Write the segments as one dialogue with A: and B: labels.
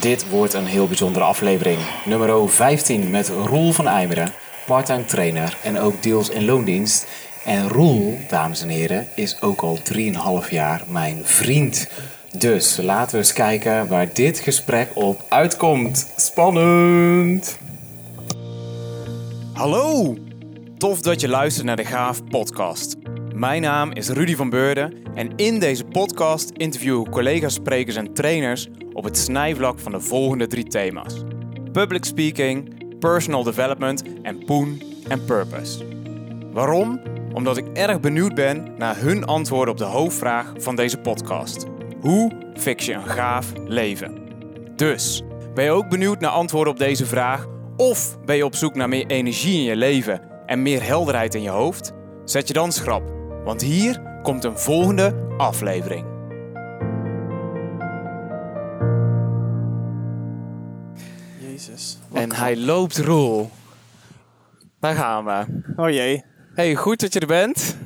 A: Dit wordt een heel bijzondere aflevering. Nummer 15 met Roel van Eimeren, parttime trainer en ook deels in loondienst. En Roel, dames en heren, is ook al 3,5 jaar mijn vriend. Dus laten we eens kijken waar dit gesprek op uitkomt. Spannend! Hallo! Tof dat je luistert naar de Gaaf Podcast. Mijn naam is Rudy van Beurden en in deze podcast interview ik collega's, sprekers en trainers op het snijvlak van de volgende drie thema's: public speaking, personal development en poen en purpose. Waarom? Omdat ik erg benieuwd ben naar hun antwoorden op de hoofdvraag van deze podcast. Hoe fix je een gaaf leven? Dus, ben je ook benieuwd naar antwoorden op deze vraag? Of ben je op zoek naar meer energie in je leven en meer helderheid in je hoofd? Zet je dan schrap, want hier komt een volgende aflevering.
B: Jezus.
A: En hij loopt Roel. Daar gaan we.
B: Oh jee.
A: Hey, goed dat je er bent.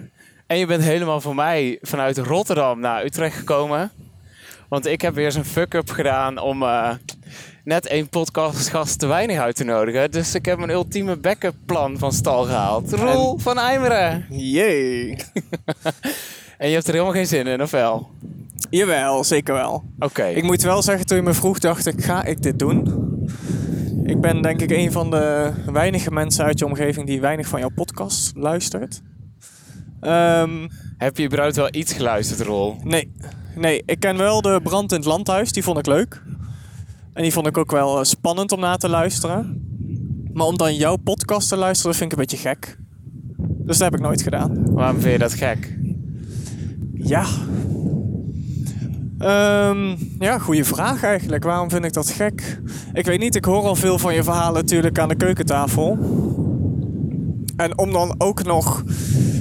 A: En je bent helemaal voor mij vanuit Rotterdam naar Utrecht gekomen. Want ik heb weer een fuck-up gedaan om eh, net één podcastgast te weinig uit te nodigen. Dus ik heb mijn ultieme backup plan van stal gehaald. Roel van Eimeren.
B: Jee.
A: En je hebt er helemaal geen zin in, of wel?
B: Jawel, zeker wel.
A: Oké.
B: Ik moet wel zeggen, toen je me vroeg, dacht ik, ga ik dit doen? Ik ben denk ik een van de weinige mensen uit je omgeving die weinig van jouw podcast luistert. Ehm,
A: Heb je überhaupt wel iets geluisterd, Roel?
B: nee, nee, ik ken wel de Brand in het Landhuis, die vond ik leuk. En die vond ik ook wel eh, spannend om naar te luisteren. Maar om dan jouw podcast te luisteren, vind ik een beetje gek. Dus dat heb ik nooit gedaan.
A: Waarom vind je dat gek?
B: Ja. Ehm, ja, goede vraag eigenlijk. Waarom vind ik dat gek? Ik weet niet, ik hoor al veel van je verhalen natuurlijk aan de keukentafel. En om dan ook nog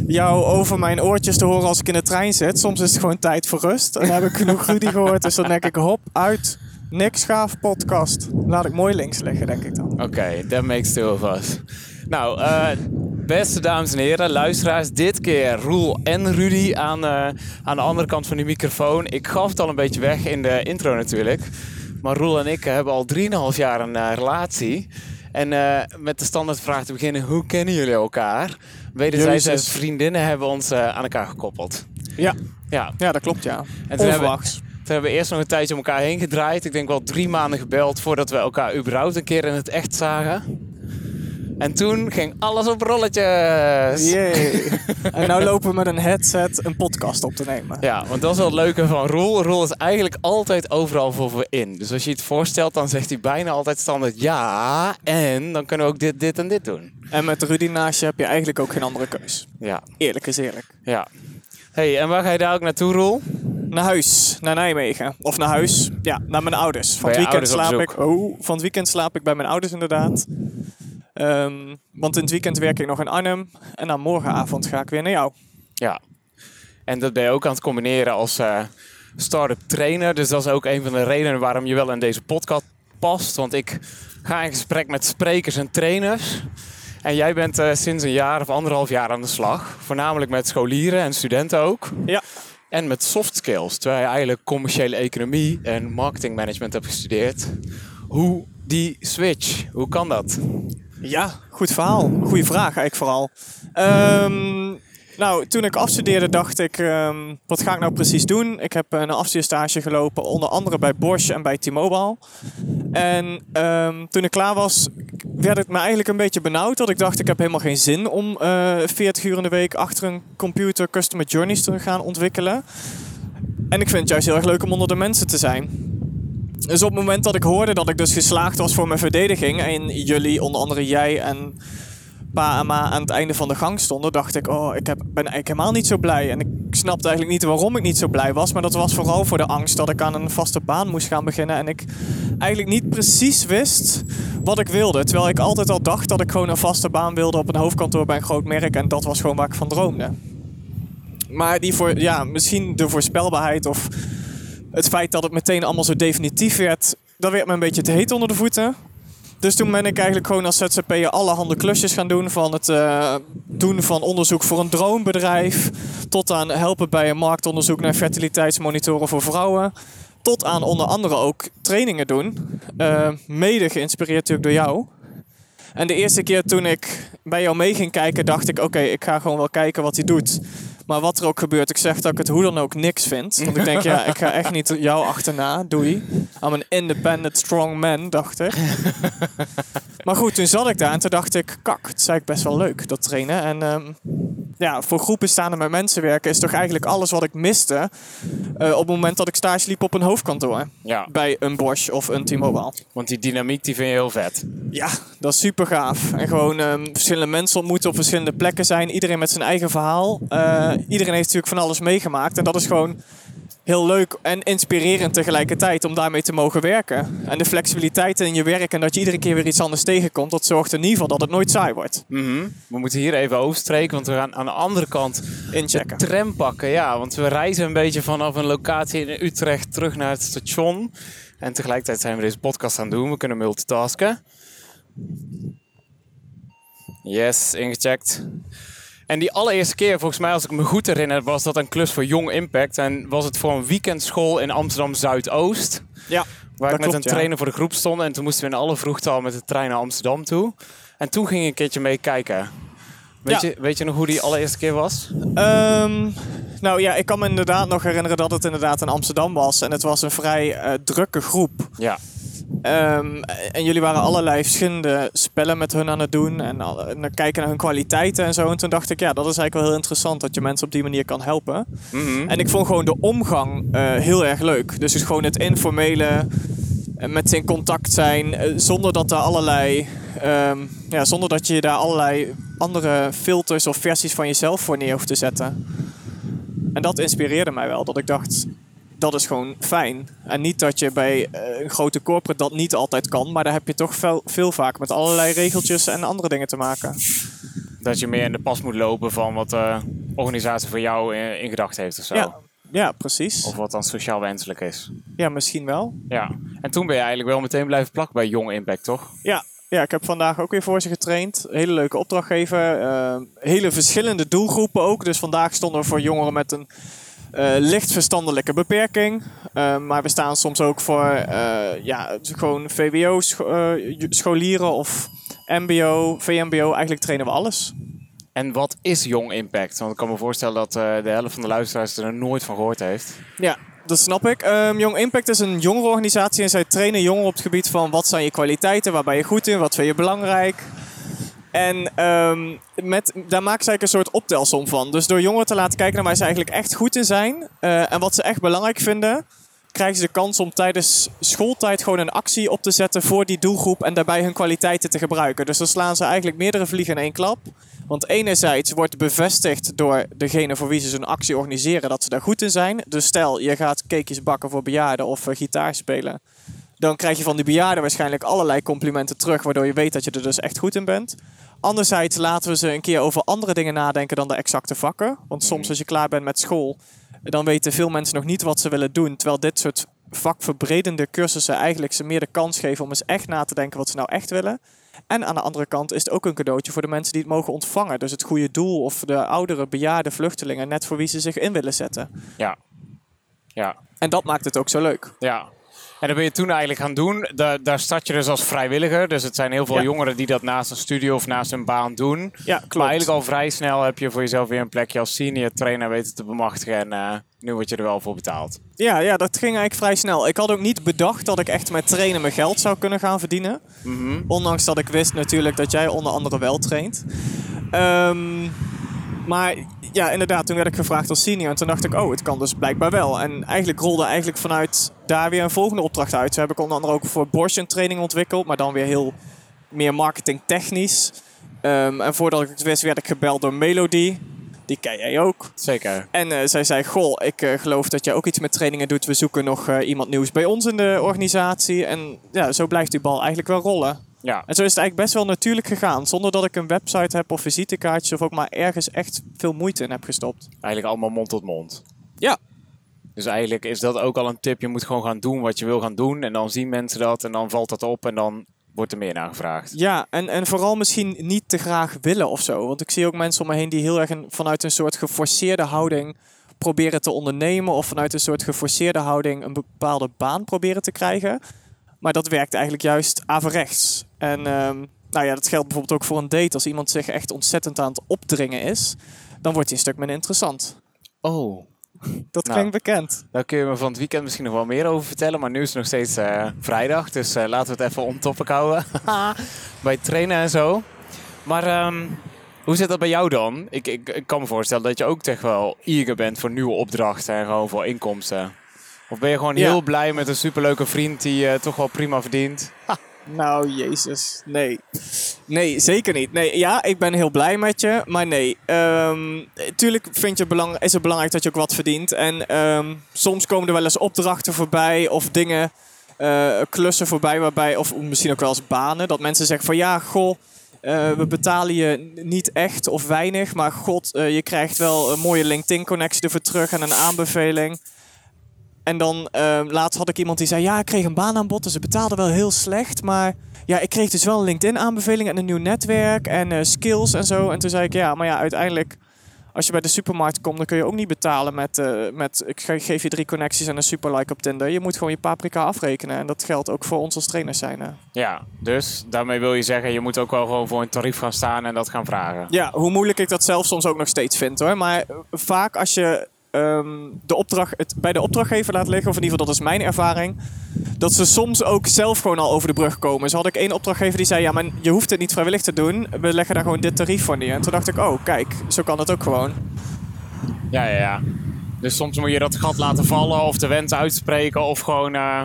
B: jou over mijn oortjes te horen als ik in de trein zit. Soms is het gewoon tijd voor rust. En dan heb ik genoeg Rudy gehoord. Dus dan denk ik, hop, uit. Niks gaaf podcast. Laat ik mooi links liggen, denk ik dan.
A: Oké, that makes two of us. Nou, eh, beste dames en heren, luisteraars, dit keer Roel en Rudy aan, eh, aan de andere kant van de microfoon. Ik gaf het al een beetje weg in de intro natuurlijk. Maar Roel en ik hebben al 3,5 jaar een eh, relatie. En met de standaardvraag te beginnen, hoe kennen jullie elkaar? Wederzijdse vriendinnen hebben ons aan elkaar gekoppeld.
B: Ja,
A: Ja,
B: ja dat klopt ja.
A: En toen hebben,
B: Onverwachts.
A: toen hebben we eerst nog een tijdje om elkaar heen gedraaid. Ik denk wel drie maanden gebeld voordat we elkaar überhaupt een keer in het echt zagen. En toen ging alles op rolletjes.
B: Yay. en nou lopen we met een headset een podcast op te nemen.
A: Ja, want dat is wel het leuke van Roel. Roel is eigenlijk altijd overal voor we in. Dus als je het voorstelt, dan zegt hij bijna altijd standaard ja. En dan kunnen we ook dit, dit en dit doen.
B: En met Rudy naast je heb je eigenlijk ook geen andere keus.
A: Ja,
B: Eerlijk is eerlijk.
A: ja. hey, en waar ga je daar ook naartoe, Roel?
B: Naar huis, naar Nijmegen. Of naar huis, ja, naar mijn ouders. Van het weekend slaap ik. Oh, van het weekend slaap ik bij mijn ouders inderdaad. Ehm, want in het weekend werk ik nog in Arnhem. En dan morgenavond ga ik weer naar jou.
A: Ja. En dat ben je ook aan het combineren als eh start-up trainer. Dus dat is ook een van de redenen waarom je wel in deze podcast past. Want ik ga in gesprek met sprekers en trainers. En jij bent eh, sinds een jaar of anderhalf jaar aan de slag. Voornamelijk met scholieren en studenten ook.
B: Ja.
A: En met soft skills. Terwijl je eigenlijk commerciële economie en marketingmanagement hebt gestudeerd. Hoe die switch, hoe kan dat?
B: Ja, goed verhaal. Goeie vraag eigenlijk vooral. Ehm, nou, toen ik afstudeerde dacht ik, ehm, wat ga ik nou precies doen? Ik heb een afstudeerstage gelopen, onder andere bij Bosch en bij T-Mobile. En ehm, toen ik klaar was, werd het me eigenlijk een beetje benauwd. Dat ik dacht, ik heb helemaal geen zin om eh 40 uur in de week achter een computer customer journeys te gaan ontwikkelen. En ik vind het juist heel erg leuk om onder de mensen te zijn. Dus op het moment dat ik hoorde dat ik dus geslaagd was voor mijn verdediging... en jullie, onder andere jij en pa en ma aan het einde van de gang stonden... dacht ik, oh, ik heb, ben eigenlijk helemaal niet zo blij. En ik snapte eigenlijk niet waarom ik niet zo blij was... maar dat was vooral voor de angst dat ik aan een vaste baan moest gaan beginnen... en ik eigenlijk niet precies wist wat ik wilde. Terwijl ik altijd al dacht dat ik gewoon een vaste baan wilde... op een hoofdkantoor bij een groot merk... en dat was gewoon waar ik van droomde. Maar die voor, ja, misschien de voorspelbaarheid of het feit dat het meteen allemaal zo definitief werd, dat werd me een beetje te heet onder de voeten. Dus toen ben ik eigenlijk gewoon als ZZP'er allerhande klusjes gaan doen. Van het eh, doen van onderzoek voor een droombedrijf. Tot aan helpen bij een marktonderzoek naar fertiliteitsmonitoren voor vrouwen. tot aan onder andere ook trainingen doen. Uh, mede geïnspireerd natuurlijk door jou. En de eerste keer toen ik bij jou mee ging kijken, dacht ik: oké, ik ga gewoon wel kijken wat hij doet. Maar wat er ook gebeurt, ik zeg dat ik het hoe dan ook niks vind. Want ik denk, ja, ik ga echt niet jou achterna, doei. I'm an independent strong man, dacht ik. maar goed, toen zat ik daar en toen dacht ik, kak, het is eigenlijk best wel leuk, dat trainen. En um, ja, voor groepen staan en met mensen werken is toch eigenlijk alles wat ik miste uh, op het moment dat ik stage liep op een hoofdkantoor.
A: Ja.
B: Bij een Bosch of een T-Mobile.
A: Want die dynamiek die vind je heel vet.
B: Ja, dat is super gaaf. En gewoon um, verschillende mensen ontmoeten op verschillende plekken zijn. Iedereen met zijn eigen verhaal. Uh, iedereen heeft natuurlijk van alles meegemaakt. En dat is gewoon heel leuk en inspirerend tegelijkertijd om daarmee te mogen werken. En de flexibiliteit in je werk en dat je iedere keer weer iets anders tegenkomt, dat zorgt in ieder geval dat het nooit saai wordt.
A: Mm -hmm. We moeten hier even overstreken, want we gaan aan de andere kant
B: inchecken.
A: De tram pakken. Ja, want we reizen een beetje vanaf een locatie in Utrecht terug naar het station. En tegelijkertijd zijn we deze podcast aan het doen. We kunnen multitasken. Yes, ingecheckt. En die allereerste keer, volgens mij, als ik me goed herinner, was dat een klus voor Jong Impact. En was het voor een weekendschool in Amsterdam Zuidoost.
B: Ja.
A: Waar ik met een trainer voor de groep stond. En toen moesten we in alle vroegte al met de trein naar Amsterdam toe. En toen ging ik een keertje mee kijken. Weet,
B: Ja.
A: je, weet je nog hoe die allereerste keer was?
B: Ehm, nou ja, ik kan me inderdaad nog herinneren dat het inderdaad in Amsterdam was. En het was een vrij eh, drukke groep.
A: Ja.
B: Ehm, en jullie waren allerlei verschillende spellen met hun aan het doen. En, al- en kijken naar hun kwaliteiten en zo. En toen dacht ik, ja, dat is eigenlijk wel heel interessant dat je mensen op die manier kan helpen.
A: Mhm.
B: En ik vond gewoon de omgang eh, heel erg leuk. Dus het gewoon het informele, eh, met ze in contact zijn, eh, zonder dat er allerlei, ehm, ja, zonder dat je daar allerlei andere filters of versies van jezelf voor neer hoeft te zetten. En dat inspireerde mij wel, dat ik dacht, dat is gewoon fijn. En niet dat je bij eh, een grote corporate dat niet altijd kan, maar daar heb je toch veel, veel vaak met allerlei regeltjes en andere dingen te maken.
A: Dat je meer in de pas moet lopen van wat de organisatie voor jou in, in gedachten heeft of zo.
B: Ja, ja, precies.
A: Of wat dan sociaal wenselijk is.
B: Ja, misschien wel.
A: Ja. En toen ben je eigenlijk wel meteen blijven plakken bij Jong Impact, toch?
B: Ja, ja, ik heb vandaag ook weer voor ze getraind. Hele leuke opdrachtgever. eh, hele verschillende doelgroepen ook. Dus vandaag stonden we voor jongeren met een licht verstandelijke beperking. Eh, maar we staan soms ook voor eh, ja, gewoon VWO-scholieren of MBO, VMBO. Eigenlijk trainen we alles.
A: En wat is Jong Impact? Want ik kan me voorstellen dat eh, de helft van de luisteraars er nooit van gehoord heeft.
B: Ja, dat snap ik. Ehm Young Impact is een jongerenorganisatie en zij trainen jongeren op het gebied van wat zijn je kwaliteiten, waar ben je goed in, wat vind je belangrijk. En ehm, met, daar maken ze eigenlijk een soort optelsom van. Dus door jongeren te laten kijken naar waar ze eigenlijk echt goed in zijn eh, en wat ze echt belangrijk vinden, krijgen ze de kans om tijdens schooltijd gewoon een actie op te zetten voor die doelgroep en daarbij hun kwaliteiten te gebruiken. Dus dan slaan ze eigenlijk meerdere vliegen in één klap. Want enerzijds wordt bevestigd door degene voor wie ze zo'n actie organiseren dat ze daar goed in zijn. Dus stel, je gaat cakejes bakken voor bejaarden of eh, gitaar spelen. Dan krijg je van die bejaarden waarschijnlijk allerlei complimenten terug, waardoor je weet dat je er dus echt goed in bent. Anderzijds laten we ze een keer over andere dingen nadenken dan de exacte vakken. Want soms als je klaar bent met school, dan weten veel mensen nog niet wat ze willen doen. Terwijl dit soort vakverbredende cursussen eigenlijk ze meer de kans geven om eens echt na te denken wat ze nou echt willen. En aan de andere kant is het ook een cadeautje voor de mensen die het mogen ontvangen. Dus het goede doel of de oudere, bejaarde vluchtelingen, net voor wie ze zich in willen zetten.
A: Ja. Ja.
B: En dat maakt het ook zo leuk.
A: Ja. En dat ben je toen eigenlijk gaan doen. Daar, daar start je dus als vrijwilliger. Dus het zijn heel veel
B: Ja.
A: jongeren die dat naast een studie of naast een baan doen.
B: Ja,
A: Maar
B: klopt.
A: eigenlijk al vrij snel heb je voor jezelf weer een plekje als senior trainer weten te bemachtigen. En eh, nu word je er wel voor betaald.
B: Ja, ja, dat ging eigenlijk vrij snel. Ik had ook niet bedacht dat ik echt met trainen mijn geld zou kunnen gaan verdienen.
A: Mhm.
B: Ondanks dat ik wist natuurlijk dat jij onder andere wel traint. Ehm, maar ja, inderdaad, toen werd ik gevraagd als senior. En toen dacht ik, oh, het kan dus blijkbaar wel. En eigenlijk rolde eigenlijk vanuit daar weer een volgende opdracht uit. Zo heb ik onder andere ook voor Bosch een training ontwikkeld. Maar dan weer heel meer marketingtechnisch. Ehm, en voordat ik het wist, werd ik gebeld door Melody. Die ken jij ook.
A: Zeker.
B: En eh, zij zei, goh, ik eh, geloof dat jij ook iets met trainingen doet. We zoeken nog eh, iemand nieuws bij ons in de organisatie. En ja, zo blijft die bal eigenlijk wel rollen.
A: Ja.
B: En zo is het eigenlijk best wel natuurlijk gegaan. Zonder dat ik een website heb of visitekaartjes of ook maar ergens echt veel moeite in heb gestopt.
A: Eigenlijk allemaal mond tot mond.
B: Ja.
A: Dus eigenlijk is dat ook al een tip. Je moet gewoon gaan doen wat je wil gaan doen. En dan zien mensen dat en dan valt dat op en dan wordt er meer naar gevraagd.
B: Ja, en, en vooral misschien niet te graag willen of zo. Want ik zie ook mensen om me heen die heel erg een, vanuit een soort geforceerde houding proberen te ondernemen of vanuit een soort geforceerde houding een bepaalde baan proberen te krijgen. Maar dat werkt eigenlijk juist averechts. En ehm, nou ja, dat geldt bijvoorbeeld ook voor een date. Als iemand zich echt ontzettend aan het opdringen is, dan wordt hij een stuk minder interessant.
A: Oh,
B: Dat
A: Nou.
B: klinkt bekend.
A: daar kun je me van het weekend misschien nog wel meer over vertellen. Maar nu is het nog steeds eh, vrijdag, dus eh, laten we het even on topic houden. bij trainen en zo. Maar ehm, hoe zit dat bij jou dan? Ik, ik, ik kan me voorstellen dat je ook echt wel eager bent voor nieuwe opdrachten en gewoon voor inkomsten. Of ben je gewoon
B: Ja.
A: heel blij met een superleuke vriend die eh, toch wel prima verdient?
B: Nou, jezus. Nee. Nee, zeker niet. Nee, ja, ik ben heel blij met je. Maar nee. Ehm tuurlijk vind je belang, is het belangrijk dat je ook wat verdient. En ehm, soms komen er wel eens opdrachten voorbij of dingen, eh, klussen voorbij waarbij, of misschien ook wel eens banen, dat mensen zeggen van ja, goh. eh, we betalen je niet echt of weinig, maar god, je krijgt wel een mooie LinkedIn-connectie ervoor terug en een aanbeveling. En dan ehm, laatst had ik iemand die zei: Ja, ik kreeg een baanaanbod, dus ze betaalden wel heel slecht. Maar ja, ik kreeg dus wel een LinkedIn-aanbeveling en een nieuw netwerk en eh, skills en zo. En toen zei ik: Ja, maar ja, uiteindelijk, als je bij de supermarkt komt, dan kun je ook niet betalen met: eh, met ik ge- geef je drie connecties en een superlike op Tinder. Je moet gewoon je paprika afrekenen. En dat geldt ook voor ons als trainers zijn. hè.
A: Ja, dus daarmee wil je zeggen, je moet ook wel gewoon voor een tarief gaan staan en dat gaan vragen.
B: Ja, hoe moeilijk ik dat zelf soms ook nog steeds vind hoor. Maar vaak als je ehm, de opdracht, het bij de opdrachtgever laat liggen, of in ieder geval dat is mijn ervaring, dat ze soms ook zelf gewoon al over de brug komen. Zo had ik één opdrachtgever die zei, ja, maar je hoeft het niet vrijwillig te doen. We leggen daar gewoon dit tarief voor neer. En toen dacht ik, oh, kijk, zo kan het ook gewoon.
A: Ja, ja, ja. Dus soms moet je dat gat laten vallen of de wens uitspreken of gewoon eh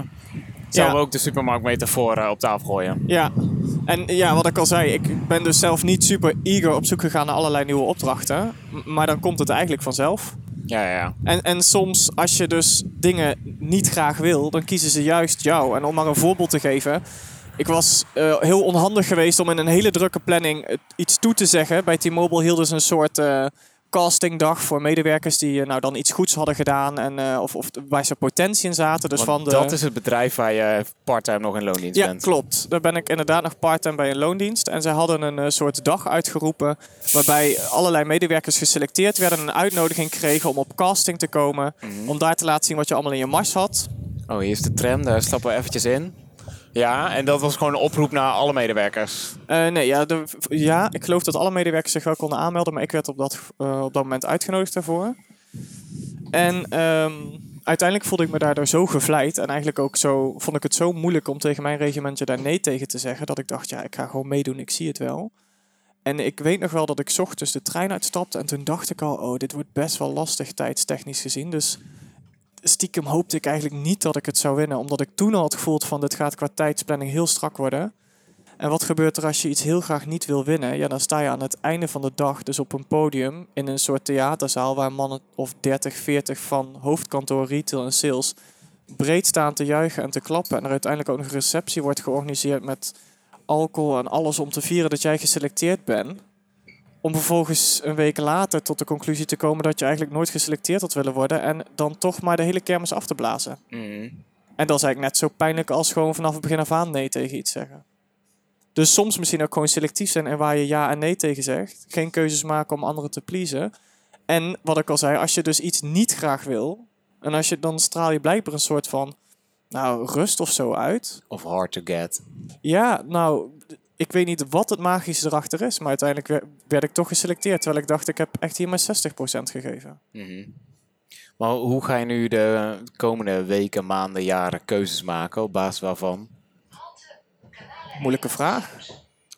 A: zelf
B: Ja.
A: ook de supermarktmetafoor eh, op tafel gooien.
B: Ja, en ja, wat ik al zei, ik ben dus zelf niet super eager op zoek gegaan naar allerlei nieuwe opdrachten. Maar dan komt het eigenlijk vanzelf.
A: Ja, ja.
B: En, en soms, als je dus dingen niet graag wil, dan kiezen ze juist jou. En om maar een voorbeeld te geven. Ik was eh, heel onhandig geweest om in een hele drukke planning iets toe te zeggen. Bij T-Mobile hielden ze een soort eh, castingdag voor medewerkers die eh, nou dan iets goeds hadden gedaan. En, eh, of, of waar ze potentie in zaten. Dus
A: Want
B: van de...
A: dat is het bedrijf waar je parttime nog in loondienst
B: Ja,
A: bent.
B: klopt. Daar ben ik inderdaad nog part-time bij een loondienst. En zij hadden een eh, soort dag uitgeroepen. Waarbij allerlei medewerkers geselecteerd werden. En een uitnodiging kregen om op casting te komen.
A: Mhm.
B: Om daar te laten zien wat je allemaal in je mars had.
A: Oh, hier is de tram, daar stappen we eventjes in. Ja, en dat was gewoon een oproep naar alle medewerkers.
B: Eh, nee, ja, ja, ik geloof dat alle medewerkers zich wel konden aanmelden. Maar ik werd op dat, eh, op dat moment uitgenodigd daarvoor. En ehm, uiteindelijk voelde ik me daardoor zo gevleid. En eigenlijk ook zo, vond ik het zo moeilijk om tegen mijn regimentje daar nee tegen te zeggen. Dat ik dacht, ja, ik ga gewoon meedoen, ik zie het wel. En ik weet nog wel dat ik ochtends de trein uitstapte. En toen dacht ik al, oh, dit wordt best wel lastig tijdstechnisch gezien. Dus stiekem hoopte ik eigenlijk niet dat ik het zou winnen. Omdat ik toen al had gevoeld van, dit gaat qua tijdsplanning heel strak worden. En wat gebeurt er als je iets heel graag niet wil winnen? Ja, dan sta je aan het einde van de dag dus op een podium in een soort theaterzaal waar mannen of 30, 40 van hoofdkantoor, retail en sales breed staan te juichen en te klappen. En er uiteindelijk ook nog een receptie wordt georganiseerd met alcohol en alles om te vieren dat jij geselecteerd bent. Om vervolgens een week later tot de conclusie te komen dat je eigenlijk nooit geselecteerd had willen worden en dan toch maar de hele kermis af te blazen.
A: Mhm.
B: En dat is eigenlijk net zo pijnlijk als gewoon vanaf het begin af aan nee tegen iets zeggen. Dus soms misschien ook gewoon selectief zijn en waar je ja en nee tegen zegt. Geen keuzes maken om anderen te pleasen. En wat ik al zei, als je dus iets niet graag wil. En als je, dan straal je blijkbaar een soort van nou, rust of zo uit.
A: Of hard to get.
B: Ja, nou, ik weet niet wat het magische erachter is. Maar uiteindelijk wer- werd ik toch geselecteerd. Terwijl ik dacht, ik heb echt hier maar 60% gegeven.
A: Mhm. Maar hoe ga je nu de komende weken, maanden, jaren keuzes maken op basis waarvan?
B: Moeilijke vraag.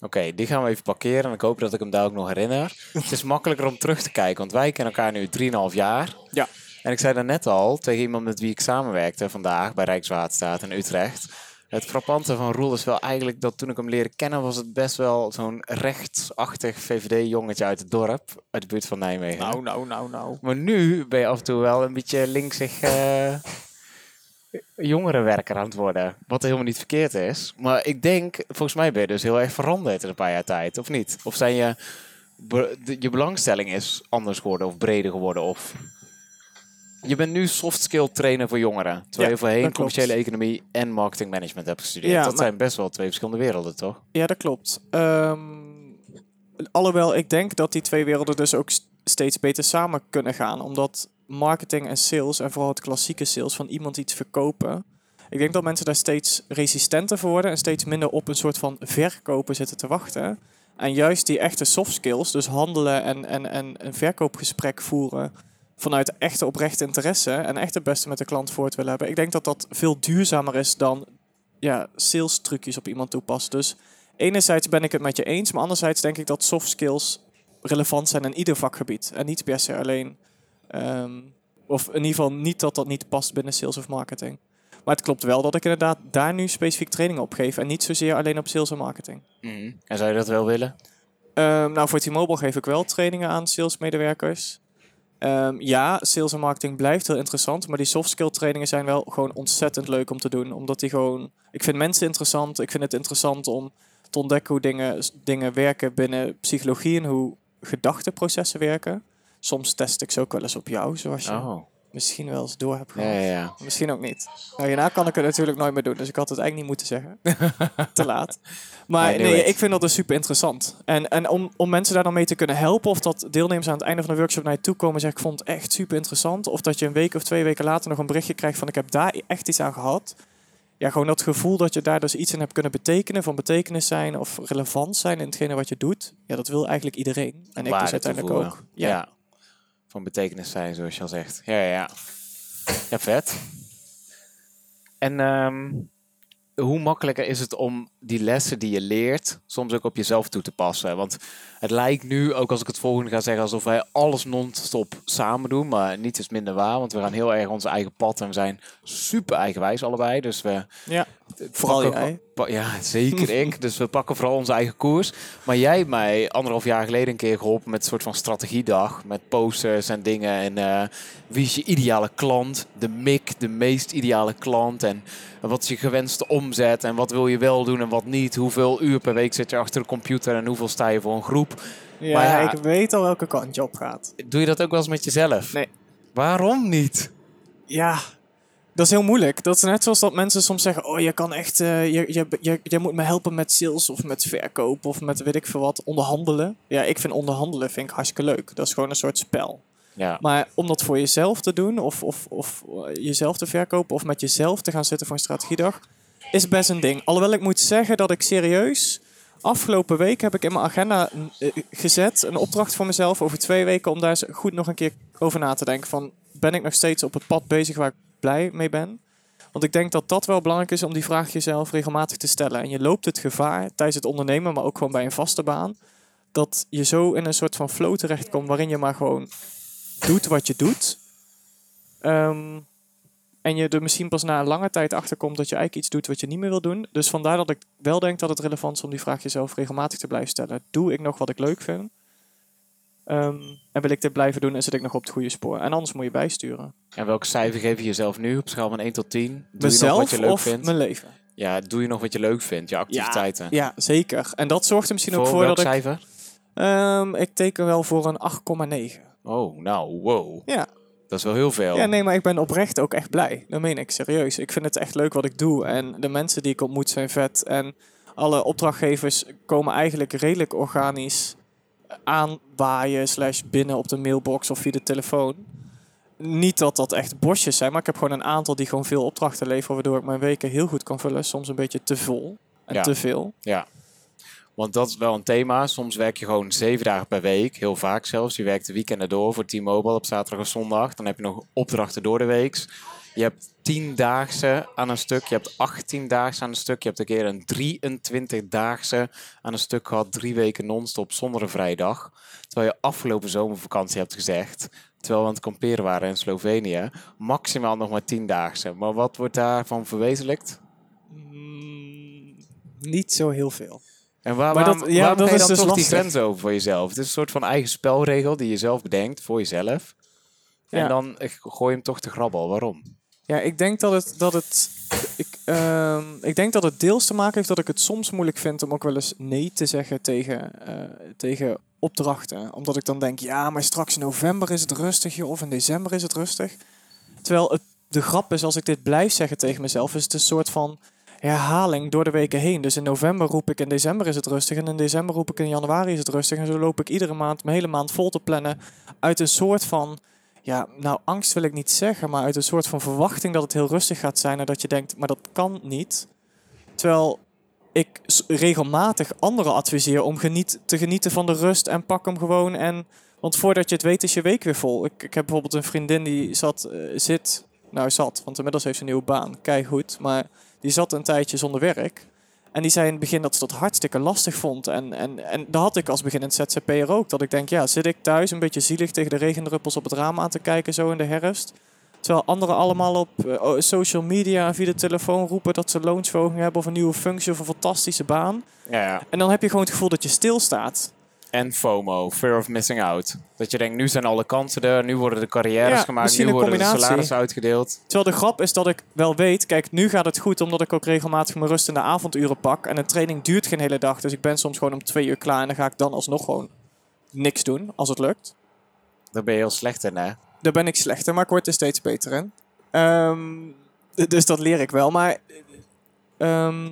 A: Oké, die gaan we even parkeren en ik hoop dat ik hem daar ook nog herinner. het is makkelijker om terug te kijken, want wij kennen elkaar nu 3,5 jaar.
B: Ja.
A: En ik zei daarnet al tegen iemand met wie ik samenwerkte vandaag bij Rijkswaterstaat in Utrecht. Het frappante van Roel is wel eigenlijk dat toen ik hem leerde kennen was het best wel zo'n rechtsachtig VVD-jongetje uit het dorp, uit de buurt van Nijmegen.
B: Nou, nou, nou, nou.
A: Maar nu ben je af en toe wel een beetje linksig eh jongerenwerker aan het worden. Wat helemaal niet verkeerd is. Maar ik denk, volgens mij ben je dus heel erg veranderd in een paar jaar tijd, of niet? Of zijn je, be- de- je belangstelling is anders geworden of breder geworden? Of je bent nu soft skill trainer voor jongeren. Terwijl je voorheen commerciële economie en marketing management hebt gestudeerd. Dat
B: maar-
A: zijn best wel twee verschillende werelden, toch?
B: Ja, dat klopt. Ehm, alhoewel ik denk dat die twee werelden dus ook steeds beter samen kunnen gaan. Omdat marketing en sales, en vooral het klassieke sales, van iemand iets verkopen. Ik denk dat mensen daar steeds resistenter voor worden en steeds minder op een soort van verkopen zitten te wachten. En juist die echte soft skills, dus handelen en, en, en een verkoopgesprek voeren vanuit echte oprechte interesse en echt het beste met de klant voort willen hebben. Ik denk dat dat veel duurzamer is dan ja, sales trucjes op iemand toepassen. Dus enerzijds ben ik het met je eens, maar anderzijds denk ik dat soft skills relevant zijn in ieder vakgebied. En niet per se alleen, ehm, of in ieder geval niet dat dat niet past binnen sales of marketing. Maar het klopt wel dat ik inderdaad daar nu specifiek training op geef. En niet zozeer alleen op sales en marketing.
A: Mhm. En zou je dat wel willen?
B: Ehm, nou, voor T-Mobile geef ik wel trainingen aan salesmedewerkers. Ehm, ja, sales en marketing blijft heel interessant. Maar die soft skill trainingen zijn wel gewoon ontzettend leuk om te doen. Omdat die gewoon... Ik vind mensen interessant. Ik vind het interessant om te ontdekken hoe dingen, dingen werken binnen psychologie. En hoe gedachteprocessen werken. Soms test ik ze ook wel eens op jou, zoals je
A: Oh.
B: Misschien wel eens door hebt gehad.
A: Ja, ja, ja.
B: Misschien ook niet. Nou, hierna kan ik het natuurlijk nooit meer doen, dus ik had het eigenlijk niet moeten zeggen. Te laat. Maar
A: Nee,
B: ik vind dat dus super interessant. En, en om, om mensen daar dan mee te kunnen helpen, of dat deelnemers aan het einde van de workshop naar je toe komen en zeggen: Ik vond het echt super interessant. Of dat je een week of twee weken later nog een berichtje krijgt van: Ik heb daar echt iets aan gehad. Ja, gewoon dat gevoel dat je daar dus iets in hebt kunnen betekenen, van betekenis zijn of relevant zijn in hetgene wat je doet. Ja, dat wil eigenlijk iedereen. En ik dus uiteindelijk ook.
A: Ja. Van betekenis zijn, zoals je al zegt. Ja, ja, ja. Vet. En ehm, hoe makkelijker is het om die lessen die je leert soms ook op jezelf toe te passen? Want het lijkt nu, ook als ik het volgende ga zeggen, alsof wij alles non-stop samen doen. Maar niets is minder waar, want we gaan heel erg ons eigen pad en we zijn super eigenwijs allebei. Dus we
B: Ja, vooral jij.
A: ja, zeker ik. Dus we pakken vooral onze eigen koers. Maar jij hebt mij anderhalf jaar geleden een keer geholpen met een soort van strategiedag. Met posters en dingen. En eh, wie is je ideale klant? De MIC, de meest ideale klant. En wat is je gewenste omzet? En wat wil je wel doen en wat niet? Hoeveel uur per week zit je achter de computer? En hoeveel sta je voor een groep?
B: Ja,
A: Maar ja.
B: ik weet al welke kant je op gaat.
A: Doe je dat ook wel eens met jezelf?
B: Nee.
A: Waarom niet?
B: Ja, dat is heel moeilijk. Dat is net zoals dat mensen soms zeggen: Oh, je kan echt, eh, je, je, je, je moet me helpen met sales of met verkoop of met weet ik veel wat, onderhandelen. Ja, ik vind onderhandelen vind ik hartstikke leuk. Dat is gewoon een soort spel.
A: Ja.
B: Maar om dat voor jezelf te doen of, of, of eh, jezelf te verkopen of met jezelf te gaan zitten voor een strategiedag, is best een ding. Alhoewel ik moet zeggen dat ik serieus. Afgelopen week heb ik in mijn agenda eh, gezet een opdracht voor mezelf over twee weken om daar eens goed nog een keer over na te denken. Van ben ik nog steeds op het pad bezig waar ik blij mee ben? Want ik denk dat dat wel belangrijk is om die vraag jezelf regelmatig te stellen. En je loopt het gevaar tijdens het ondernemen, maar ook gewoon bij een vaste baan, dat je zo in een soort van flow terechtkomt waarin je maar gewoon doet wat je doet. Ehm, en je er misschien pas na een lange tijd achter komt dat je eigenlijk iets doet wat je niet meer wil doen. Dus vandaar dat ik wel denk dat het relevant is om die vraag jezelf regelmatig te blijven stellen. Doe ik nog wat ik leuk vind? Ehm, en wil ik dit blijven doen en zit ik nog op het goede spoor? En anders moet je bijsturen.
A: En welk cijfer geef je jezelf nu op schaal van 1 tot 10? Doe je nog wat je leuk
B: of
A: vindt?
B: mijn leven?
A: Ja, doe je nog wat je leuk vindt? Je activiteiten?
B: Ja, zeker. En dat zorgt er misschien ook
A: Voor
B: voor
A: welk
B: dat ik...
A: cijfer?
B: Ehm, ik teken wel voor een 8,9.
A: Oh, nou, wow.
B: Ja.
A: Dat is wel heel veel.
B: Ja, nee, maar ik ben oprecht ook echt blij. Dat meen ik serieus. Ik vind het echt leuk wat ik doe. En de mensen die ik ontmoet zijn vet. En alle opdrachtgevers komen eigenlijk redelijk organisch aanwaaien slash binnen op de mailbox of via de telefoon. Niet dat dat echt bosjes zijn, maar ik heb gewoon een aantal die gewoon veel opdrachten leveren, waardoor ik mijn weken heel goed kan vullen. Soms een beetje te vol en
A: Ja.
B: te veel.
A: Ja. Want dat is wel een thema. Soms werk je gewoon zeven dagen per week. Heel vaak zelfs. Je werkt de weekenden door voor T-Mobile op zaterdag en zondag. Dan heb je nog opdrachten door de week. Je hebt tiendaagse aan een stuk. Je hebt 18 daagse aan een stuk. Je hebt een keer een 23 daagse aan een stuk gehad. Drie weken non-stop zonder een vrijdag. Terwijl je afgelopen zomervakantie hebt gezegd. Terwijl we aan het kamperen waren in Slovenië. Maximaal nog maar tiendaagse. Maar wat wordt daarvan verwezenlijkt?
B: Mm, niet zo heel veel.
A: En waar,
B: Maar
A: waarom,
B: dat- ja,
A: waarom
B: dat
A: ga je
B: is
A: dan
B: dus
A: toch die grens over voor jezelf? Het is een soort van eigen spelregel die je zelf bedenkt voor jezelf. En
B: Ja.
A: dan eh, gooi je hem toch te grabbel. Waarom?
B: Ja, ik denk dat het, dat het, ik, ehm, ik denk dat het deels te maken heeft dat ik het soms moeilijk vind om ook wel eens nee te zeggen tegen, eh, tegen opdrachten. Omdat ik dan denk, ja, maar straks in november is het rustig, of in december is het rustig. Terwijl de grap is, als ik dit blijf zeggen tegen mezelf, is het een soort van herhaling door de weken heen. Dus in november roep ik in december is het rustig en in december roep ik in januari is het rustig. En zo loop ik iedere maand, mijn hele maand vol te plannen uit een soort van ja, nou angst wil ik niet zeggen, maar uit een soort van verwachting dat het heel rustig gaat zijn en dat je denkt, maar dat kan niet. Terwijl ik regelmatig anderen adviseer om geniet, te genieten van de rust en pak hem gewoon en want voordat je het weet is je week weer vol. Ik, ik heb bijvoorbeeld een vriendin die zat, eh, zit, nou zat, want inmiddels heeft ze een nieuwe baan, kei goed, maar die zat een tijdje zonder werk. En die zei in het begin dat ze dat hartstikke lastig vond. En, en, en dat had ik als beginnend ZZP'er ook. Dat ik denk, ja, zit ik thuis een beetje zielig tegen de regendruppels op het raam aan te kijken zo in de herfst. Terwijl anderen allemaal op eh, oh, social media en via de telefoon roepen dat ze loonsverhoging hebben of een nieuwe functie of een fantastische baan.
A: Ja, ja.
B: En dan heb je gewoon het gevoel dat je stilstaat.
A: En FOMO, fear of missing out. Dat je denkt, nu zijn alle kansen er, nu worden de carrières
B: Ja,
A: gemaakt, nu worden de salarissen uitgedeeld.
B: Terwijl de grap is dat ik wel weet, kijk, nu gaat het goed omdat ik ook regelmatig mijn rust in de avonduren pak. En een training duurt geen hele dag, dus ik ben soms gewoon om twee uur klaar en dan ga ik dan alsnog gewoon niks doen, als het lukt.
A: Daar ben je heel slecht in, hè?
B: Daar ben ik slechter, maar ik word er steeds beter in. Ehm, dus dat leer ik wel, maar... ehm,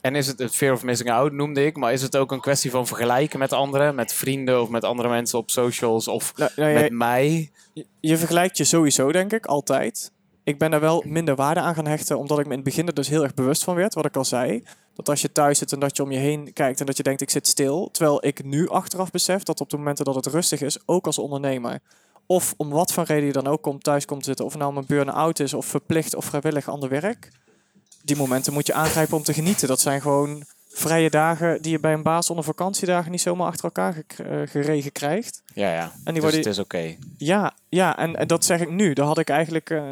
A: En is het het fear of missing out, noemde ik, maar is het ook een kwestie van vergelijken met anderen, met vrienden of met andere mensen op socials of
B: nou, nou
A: met mij?
B: je, je vergelijkt je sowieso, denk ik, altijd. Ik ben daar wel minder waarde aan gaan hechten, omdat ik me in het begin er dus heel erg bewust van werd, wat ik al zei. Dat als je thuis zit en dat je om je heen kijkt en dat je denkt, ik zit stil. Terwijl ik nu achteraf besef dat op de momenten dat het rustig is, ook als ondernemer, of om wat voor reden je dan ook komt, thuis komt zitten, of nou een burn-out is of verplicht of vrijwillig ander werk. Die momenten moet je aangrijpen om te genieten. Dat zijn gewoon vrije dagen die je bij een baas onder vakantiedagen niet zomaar achter elkaar gek- eh, geregen krijgt.
A: Ja, ja.
B: En die
A: dus
B: worden-
A: het is oké.
B: Ja, ja en, en dat zeg ik nu. Dat had ik eigenlijk eh,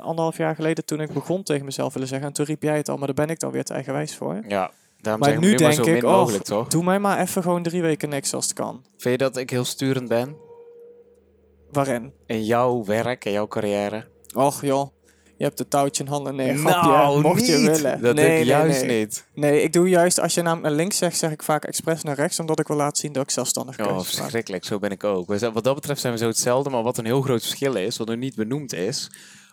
B: anderhalf jaar geleden toen ik begon tegen mezelf willen zeggen. En toen riep jij het al, maar daar ben ik dan weer te eigenwijs voor.
A: Ja. Daarom
B: Maar
A: zeg ik
B: nu
A: nu maar
B: denk
A: zo
B: ik,
A: min
B: oh,
A: mogelijk, toch?
B: Doe mij maar even gewoon drie weken niks als het kan.
A: Vind je dat ik heel sturend ben
B: Waarin?
A: in jouw werk en jouw carrière?
B: Och joh, je hebt het touwtje in handen. Nee,
A: nou,
B: grapje, mocht je
A: niet.
B: willen.
A: Dat
B: nee,
A: denk ik
B: nee,
A: juist
B: nee.
A: niet.
B: Nee, ik doe juist, als je naar naar links zegt, zeg ik vaak expres naar rechts. Omdat ik wil laten zien dat ik zelfstandig
A: Oh,
B: keuzes maak.
A: verschrikkelijk. Zo ben ik ook. Zijn- Wat dat betreft zijn we zo hetzelfde. Maar wat een heel groot verschil is, wat nog niet benoemd is...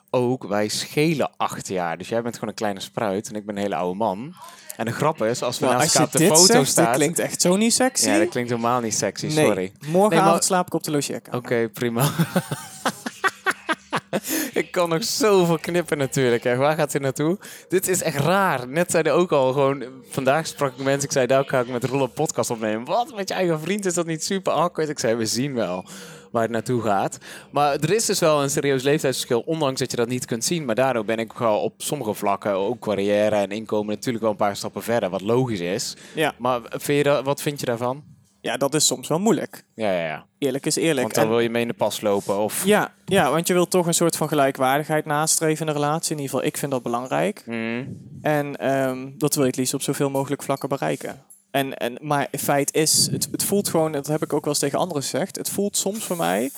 A: Ook, wij schelen acht jaar. Dus jij bent gewoon een kleine spruit en ik ben een hele oude man. En de grap is, als we
B: Maar
A: naast elkaar
B: je
A: op de
B: dit
A: foto
B: zegt, dat
A: staan...
B: klinkt echt zo niet sexy.
A: Ja, dat klinkt helemaal niet sexy,
B: nee,
A: sorry.
B: morgenavond
A: Nee, maar-
B: slaap ik op de logeerkamer.
A: Oké, prima. ik kan nog zoveel knippen natuurlijk. Hè. Waar gaat hij naartoe? Dit is echt raar. Net zeiden ook al gewoon... Vandaag sprak ik mensen. Ik zei, daar ga ik met Roel een podcast opnemen. Wat? Met je eigen vriend is dat niet super awkward? Ik zei, we zien wel waar het naartoe gaat. Maar er is dus wel een serieus leeftijdsverschil. Ondanks dat je dat niet kunt zien. Maar daardoor ben ik wel op sommige vlakken... Ook carrière en inkomen natuurlijk wel een paar stappen verder. Wat logisch is.
B: Ja.
A: Maar vind je dat, wat vind je daarvan?
B: Ja, dat is soms wel moeilijk.
A: Ja, ja, ja.
B: Eerlijk is eerlijk.
A: Want dan
B: En-
A: wil je mee in de pas lopen. Of...
B: Ja, ja, want je wilt toch een soort van gelijkwaardigheid nastreven in een relatie. In ieder geval, ik vind dat belangrijk.
A: Hmm.
B: En ehm, dat wil je het liefst op zoveel mogelijk vlakken bereiken. En, en, maar feit is, het, het voelt gewoon, dat heb ik ook wel eens tegen anderen gezegd, het voelt soms voor mij,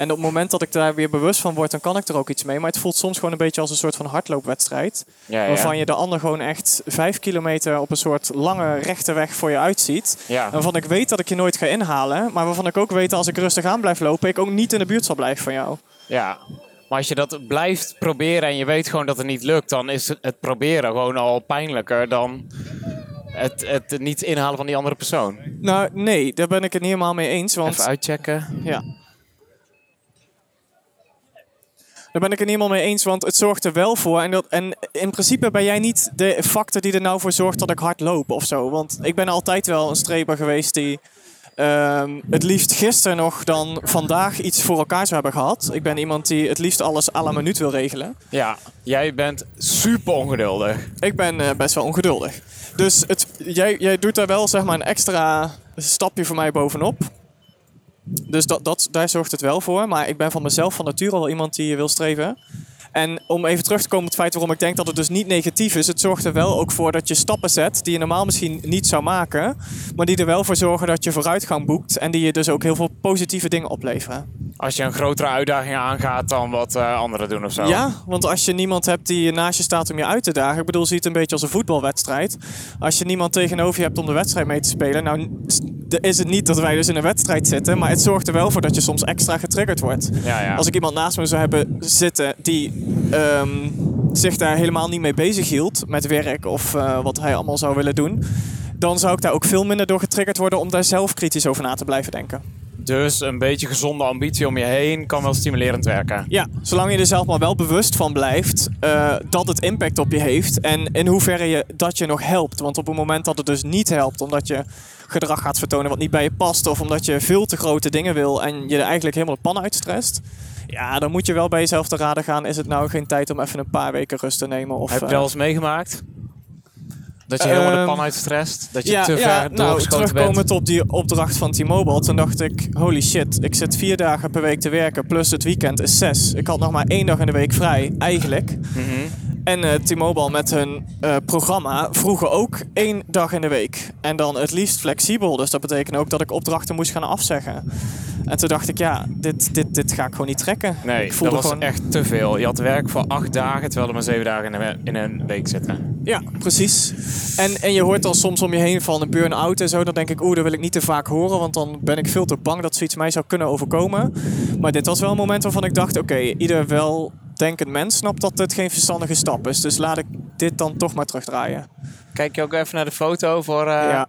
B: en op het moment dat ik daar weer bewust van word, dan kan ik er ook iets mee, maar het voelt soms gewoon een beetje als een soort van hardloopwedstrijd,
A: Ja, ja.
B: waarvan je de ander gewoon echt vijf kilometer op een soort lange rechte weg voor je uitziet.
A: Ja.
B: Waarvan ik weet dat ik je nooit ga inhalen, maar waarvan ik ook weet dat als ik rustig aan blijf lopen, ik ook niet in de buurt zal blijven van jou.
A: Ja, maar als je dat blijft proberen en je weet gewoon dat het niet lukt, dan is het, het proberen gewoon al pijnlijker dan het, het niet inhalen van die andere persoon.
B: Nou, nee, daar ben ik het niet helemaal mee eens, want...
A: Even uitchecken.
B: Ja. Daar ben ik het niet helemaal mee eens, want het zorgt er wel voor. En, dat, en in principe ben jij niet de factor die er nou voor zorgt dat ik hard loop of zo. Want ik ben altijd wel een streber geweest die ehm, het liefst gisteren nog dan vandaag iets voor elkaar zou hebben gehad. Ik ben iemand die het liefst alles à la minuut wil regelen.
A: Ja, jij bent super ongeduldig.
B: Ik ben eh, best wel ongeduldig. Dus het, jij, jij doet daar wel zeg maar een extra stapje voor mij bovenop. Dus dat, dat, daar zorgt het wel voor. Maar ik ben van mezelf van nature al iemand die wil streven. En om even terug te komen op het feit waarom ik denk dat het dus niet negatief is. Het zorgt er wel ook voor dat je stappen zet die je normaal misschien niet zou maken. Maar die er wel voor zorgen dat je vooruitgang boekt. En die je dus ook heel veel positieve dingen opleveren.
A: Als je een grotere uitdaging aangaat dan wat eh, anderen doen of zo.
B: Ja, want als je niemand hebt die naast je staat om je uit te dagen. Ik bedoel, zie het een beetje als een voetbalwedstrijd. Als je niemand tegenover je hebt om de wedstrijd mee te spelen. Nou, is het niet dat wij dus in een wedstrijd zitten. Maar het zorgt er wel voor dat je soms extra getriggerd wordt.
A: Ja, ja.
B: Als ik iemand naast me zou hebben zitten die ehm, zich daar helemaal niet mee bezig hield. Met werk of eh, wat hij allemaal zou willen doen. Dan zou ik daar ook veel minder door getriggerd worden om daar zelf kritisch over na te blijven denken.
A: Dus een beetje gezonde ambitie om je heen kan wel stimulerend werken.
B: Ja, zolang je er zelf maar wel bewust van blijft uh, dat het impact op je heeft en in hoeverre je dat je nog helpt. Want op het moment dat het dus niet helpt, omdat je gedrag gaat vertonen wat niet bij je past, of omdat je veel te grote dingen wil en je er eigenlijk helemaal de pan uitstresst, ja, dan moet je wel bij jezelf te raden gaan. Is het nou geen tijd om even een paar weken rust te nemen? Of,
A: Heb je wel eens meegemaakt? Dat je helemaal de ehm, pan uitstresst? Dat je te ver ja, nou,
B: terugkomend op die opdracht van T-Mobile, toen dacht ik, holy shit, ik zit vier dagen per week te werken, plus het weekend is zes. Ik had nog maar één dag in de week vrij, eigenlijk. Mm en uh, T-Mobile met hun uh, programma vroegen ook één dag in de week. En dan het liefst flexibel. Dus dat betekent ook dat ik opdrachten moest gaan afzeggen. En toen dacht ik, ja, dit, dit, dit ga ik gewoon niet trekken.
A: Nee,
B: ik
A: dat was gewoon... echt te veel. Je had werk voor acht dagen, terwijl er maar zeven dagen in een, in een week zitten.
B: Ja, precies. En, en je hoort dan soms om je heen van een burn-out en zo. Dan denk ik, oeh, dat wil ik niet te vaak horen. Want dan ben ik veel te bang dat zoiets mij zou kunnen overkomen. Maar dit was wel een moment waarvan ik dacht, oké, ieder wel denkend mens snapt dat dit geen verstandige stap is. Dus laat ik dit dan toch maar terugdraaien.
A: Kijk je ook even naar de foto voor... Uh... Ja.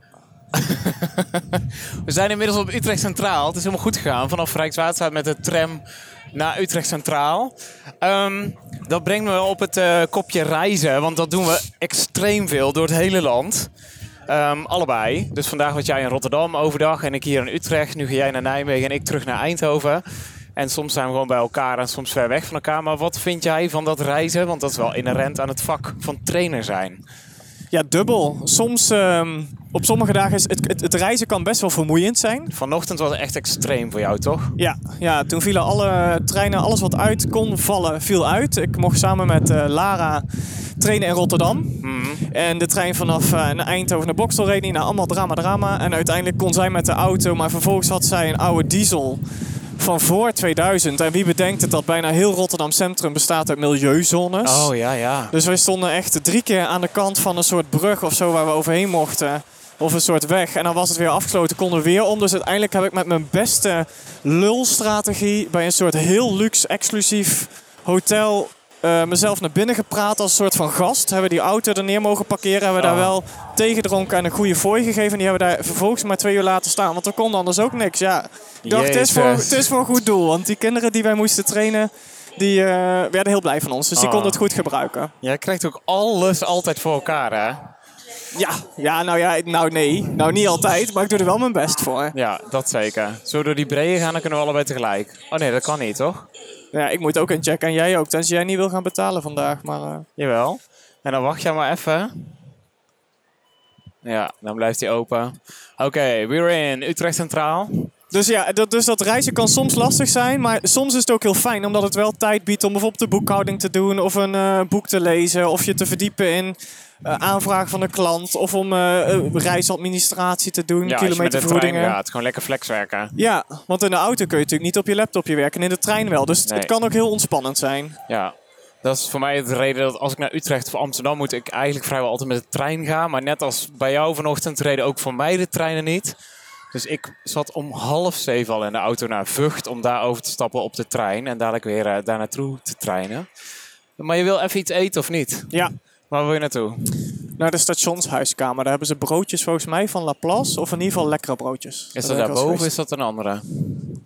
A: we zijn inmiddels op Utrecht Centraal. Het is helemaal goed gegaan. Vanaf Rijkswaterstaat met de tram naar Utrecht Centraal. Ehm, dat brengt me op het uh, kopje reizen. Want dat doen we extreem veel door het hele land. Um, allebei. Dus vandaag was jij in Rotterdam overdag en ik hier in Utrecht. Nu ga jij naar Nijmegen en ik terug naar Eindhoven. En soms zijn we gewoon bij elkaar en soms ver weg van elkaar. Maar wat vind jij van dat reizen? Want dat is wel inherent aan het vak van trainer zijn.
B: Ja, dubbel. Soms, um, op sommige dagen is het, het, reizen kan best wel vermoeiend zijn.
A: Vanochtend was het echt extreem voor jou, toch?
B: Ja, ja toen vielen alle treinen, alles wat uit kon vallen, viel uit. Ik mocht samen met uh, Lara trainen in Rotterdam. Mm. En de trein vanaf uh, Eindhoven naar Boksel reed niet. Nou, allemaal drama, drama. En uiteindelijk kon zij met de auto, maar vervolgens had zij een oude diesel van voor 2000. En wie bedenkt het dat bijna heel Rotterdam Centrum bestaat uit milieuzones.
A: Oh ja, ja.
B: Dus wij stonden echt drie keer aan de kant van een soort brug of zo waar we overheen mochten. Of een soort weg. En dan was het weer afgesloten, konden we weer om. Dus uiteindelijk heb ik met mijn beste lulstrategie bij een soort heel luxe, exclusief hotel uh, mezelf naar binnen gepraat als een soort van gast. Hebben die auto er neer mogen parkeren. Hebben we daar oh. wel tegendronken en een goede fooi gegeven. En die hebben we daar vervolgens maar twee uur laten staan. Want er kon anders ook niks. Ja, ik dacht, het is, voor, het is voor een goed doel. Want die kinderen die wij moesten trainen, die uh, werden heel blij van ons. Dus die oh. konden het goed gebruiken.
A: Jij krijgt ook alles altijd voor elkaar, hè?
B: Ja, ja, nou ja, nou nee. Nou niet altijd, maar ik doe er wel mijn best voor.
A: Ja, dat zeker. Zo door die breien gaan, dan kunnen we allebei tegelijk. Oh nee, dat kan niet, toch?
B: Ja, ik moet ook een check en jij ook. Tenzij jij niet wil gaan betalen vandaag. Maar, uh...
A: Jawel. En dan wacht jij maar even. Ja, dan blijft hij open. Oké, okay, we're in Utrecht Centraal.
B: Dus ja, dat, dus dat reizen kan soms lastig zijn, maar soms is het ook heel fijn omdat het wel tijd biedt om bijvoorbeeld de boekhouding te doen of een uh, boek te lezen of je te verdiepen in uh, aanvraag van een klant of om uh, reisadministratie te doen, ja, kilometervergoedingen.
A: Ja, het gewoon lekker flex werken.
B: Ja, want in de auto kun je natuurlijk niet op je laptopje werken en in de trein wel. Dus het, kan ook heel ontspannend zijn.
A: Ja, dat is voor mij de reden dat als ik naar Utrecht of Amsterdam moet, ik eigenlijk vrijwel altijd met de trein ga. Maar net als bij jou vanochtend reden ook voor mij de treinen niet. Dus ik zat om half zeven al in de auto naar Vught om daar over te stappen op de trein en dadelijk weer uh, daar naartoe te treinen. Maar je wil even iets eten of niet?
B: Ja.
A: Waar wil je naartoe?
B: Naar de stationshuiskamer. Daar hebben ze broodjes volgens mij van Laplace. Of in ieder geval lekkere broodjes.
A: Is dat, daarboven of is dat een andere?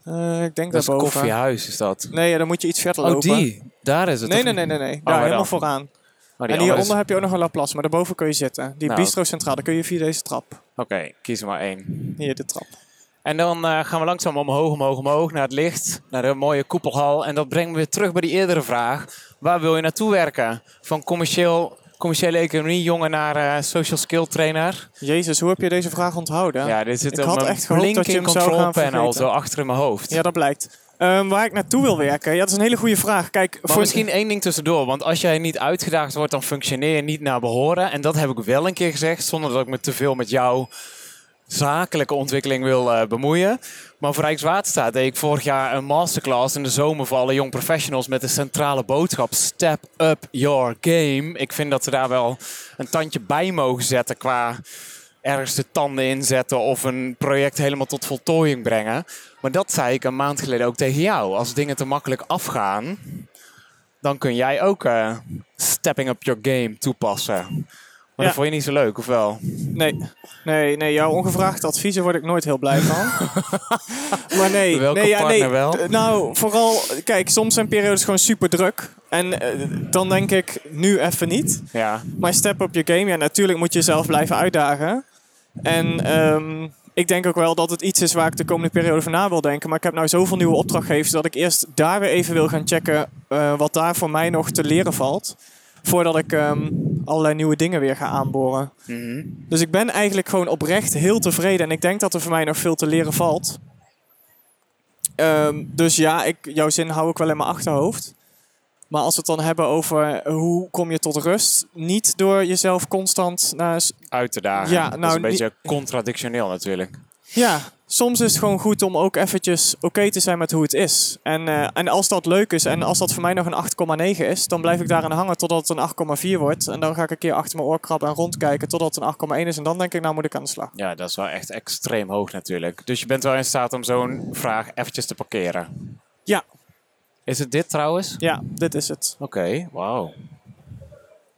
B: Uh, ik denk
A: dat is koffiehuis is dat.
B: Nee, dan moet je iets verder oh, lopen.
A: Oh, die? Daar is het?
B: Nee, nee, nee, nee. nee. Daar, helemaal vooraan. Oh, en hieronder heb je ook nog een Laplace, maar daarboven kun je zitten. Die nou. bistro centraal, daar kun je via deze trap.
A: Oké, kies er maar één.
B: Hier, de trap.
A: En dan uh, gaan we langzaam omhoog, omhoog, omhoog naar het licht, naar de mooie koepelhal. En dat brengt me weer terug bij die eerdere vraag. Waar wil je naartoe werken? Van commercieel commerciële economie jongen naar uh, social skill trainer.
B: Jezus, hoe heb je deze vraag onthouden?
A: Ja, dit zit ik had echt gehoopt dat je hem zou gaan panel zo achter in mijn hoofd.
B: Ja, dat blijkt. Um, waar ik naartoe wil werken? Ja, dat is een hele goede vraag. Kijk,
A: voor... misschien één ding tussendoor. Want als jij niet uitgedaagd wordt, dan functioneer je niet naar behoren. En dat heb ik wel een keer gezegd, zonder dat ik me te veel met jou zakelijke ontwikkeling wil uh, bemoeien. Maar voor Rijkswaterstaat deed ik vorig jaar een masterclass in de zomer voor alle jong professionals met de centrale boodschap Step up your game. Ik vind dat ze daar wel een tandje bij mogen zetten qua ergens de tanden inzetten of een project helemaal tot voltooiing brengen. Maar dat zei ik een maand geleden ook tegen jou. Als dingen te makkelijk afgaan, dan kun jij ook uh, stepping up your game toepassen. Maar
B: Ja.
A: dat vond je niet zo leuk, of wel?
B: Nee, nee, nee, jouw ongevraagde adviezen word ik nooit heel blij van. maar nee,
A: Welke
B: nee, ja, nee.
A: wel?
B: Eh, Nou, vooral, kijk, soms zijn periodes gewoon super druk. En eh, dan denk ik, nu even niet.
A: Ja.
B: Maar step up je game, ja, natuurlijk moet je jezelf blijven uitdagen. En ehm, ik denk ook wel dat het iets is waar ik de komende periode van na wil denken. Maar ik heb nou zoveel nieuwe opdrachtgevers dat ik eerst daar weer even wil gaan checken eh, wat daar voor mij nog te leren valt. Voordat ik ehm, allerlei nieuwe dingen weer ga aanboren.
A: Mhm.
B: Dus ik ben eigenlijk gewoon oprecht heel tevreden. En ik denk dat er voor mij nog veel te leren valt. Ehm, dus ja, ik, jouw zin hou ik wel in mijn achterhoofd. Maar als we het dan hebben over hoe kom je tot rust, niet door jezelf constant naar.
A: Uit te dagen.
B: Ja,
A: dat is
B: nou,
A: een beetje contradictioneel natuurlijk.
B: Ja, soms is het gewoon goed om ook eventjes oké te zijn met hoe het is. En, eh, en als dat leuk is en als dat voor mij nog een 8,9 is, dan blijf ik daaraan hangen totdat het een 8,4 wordt. En dan ga ik een keer achter mijn oor krabben en rondkijken totdat het een 8,1 is. En dan denk ik, nou moet ik aan de slag.
A: Ja, dat is wel echt extreem hoog natuurlijk. Dus je bent wel in staat om zo'n vraag eventjes te parkeren.
B: Ja,
A: Is het dit trouwens?
B: ja, dit is het.
A: Oké, wauw.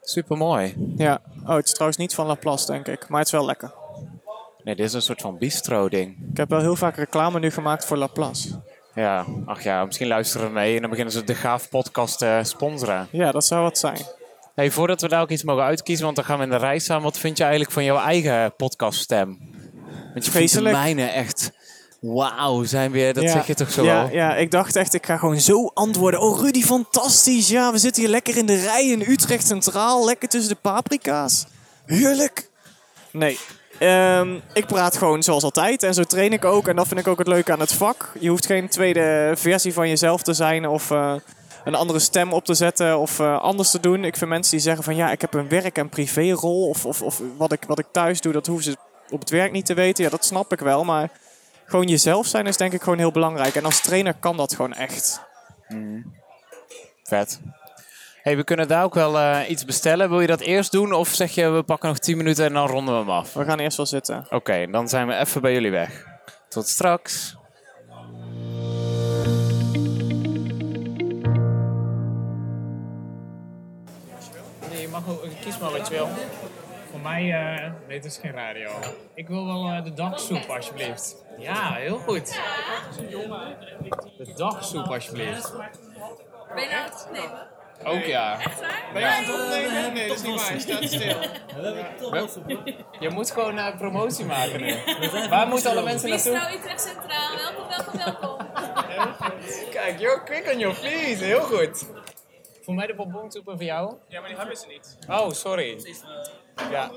A: Super mooi.
B: Ja. Oh, het is trouwens niet van Laplace, denk ik. Maar het is wel lekker.
A: Nee, dit is een soort van bistro-ding.
B: Ik heb wel heel vaak reclame nu gemaakt voor Laplace.
A: Ja, ach ja, misschien luisteren we mee en dan beginnen ze de Gaaf podcast te sponsoren.
B: Ja, dat zou wat zijn.
A: Hey, voordat we daar ook iets mogen uitkiezen, want dan gaan we in de reis staan. Wat vind je eigenlijk van jouw eigen podcaststem? Want je vindt de mijne echt... Wauw, zijn weer... Dat
B: ja.
A: zeg je toch zo
B: ja,
A: al?
B: Ja, ik dacht echt, ik ga gewoon zo antwoorden. Oh, Rudy, fantastisch. Ja, we zitten hier lekker in de rij in Utrecht Centraal. Lekker tussen de paprika's. Heerlijk. Nee. Ehm, ik praat gewoon zoals altijd. En zo train ik ook. En dat vind ik ook het leuke aan het vak. Je hoeft geen tweede versie van jezelf te zijn. Of eh, een andere stem op te zetten. Of eh, anders te doen. Ik vind mensen die zeggen van ja, ik heb een werk- en privérol. Of, of, of wat, ik, wat ik thuis doe, dat hoeven ze op het werk niet te weten. Ja, dat snap ik wel. Maar gewoon jezelf zijn is denk ik gewoon heel belangrijk. En als trainer kan dat gewoon echt.
A: Vet. Hey, we kunnen daar ook wel eh, iets bestellen. Wil je dat eerst doen of zeg je we pakken nog 10 minuten en dan ronden we hem af?
B: We gaan eerst wel zitten.
A: Oké, dan zijn we even bij jullie weg. Tot straks.
C: Nee, je mag ook, kies maar wat je wil. Mij, eh nee, het is geen radio. Ik wil wel eh, de dagsoep, alsjeblieft. Ja, heel goed. De dagsoep, alsjeblieft.
D: Ben je nou het nee.
C: Ook ja.
B: Ben je aan het opnemen? Nee, dat is niet waar. Je staat stil.
C: Je moet gewoon een promotie maken nu. Waar moeten alle mensen naartoe?
D: Bistro Utrecht Centraal. Welkom, welkom, welkom.
C: Kijk, you're quick on your feet. Heel goed. Voor mij de bonbonsoep en voor jou?
B: Ja, maar die hebben ze niet.
C: Oh, sorry. Ja.